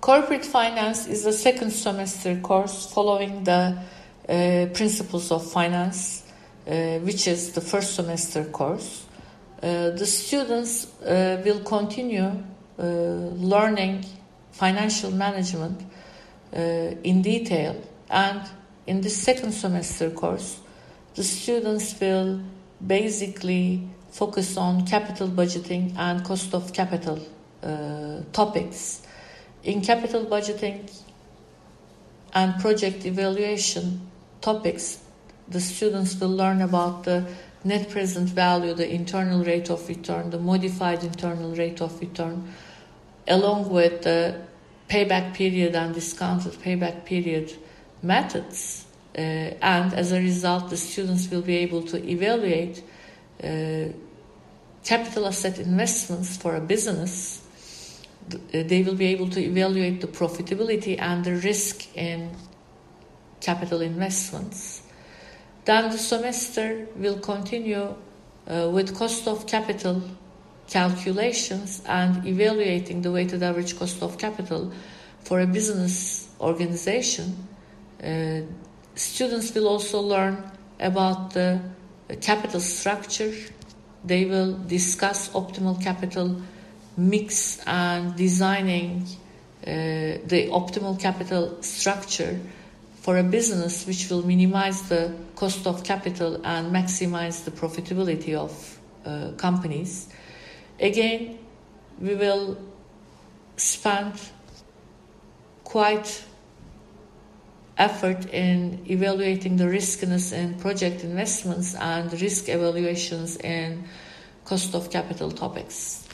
Corporate finance is the second semester course following the uh, principles of finance, uh, which is the first semester course. Uh, the students uh, will continue uh, learning financial management uh, in detail, and in the second semester course, the students will basically focus on capital budgeting and cost of capital topics in capital budgeting and project evaluation topics, the students will learn about the net present value, the internal rate of return, the modified internal rate of return, along with the payback period and discounted payback period methods. Uh, and as a result, the students will be able to evaluate uh, capital asset investments for a business they will be able to evaluate the profitability and the risk in capital investments. Then the semester will continue uh, with cost of capital calculations and evaluating the weighted average cost of capital for a business organization. Uh, students will also learn about the capital structure. They will discuss optimal capital mix and designing uh, the optimal capital structure for a business which will minimize the cost of capital and maximize the profitability of uh, companies. Again, we will spend quite effort in evaluating the riskiness in project investments and risk evaluations in cost of capital topics.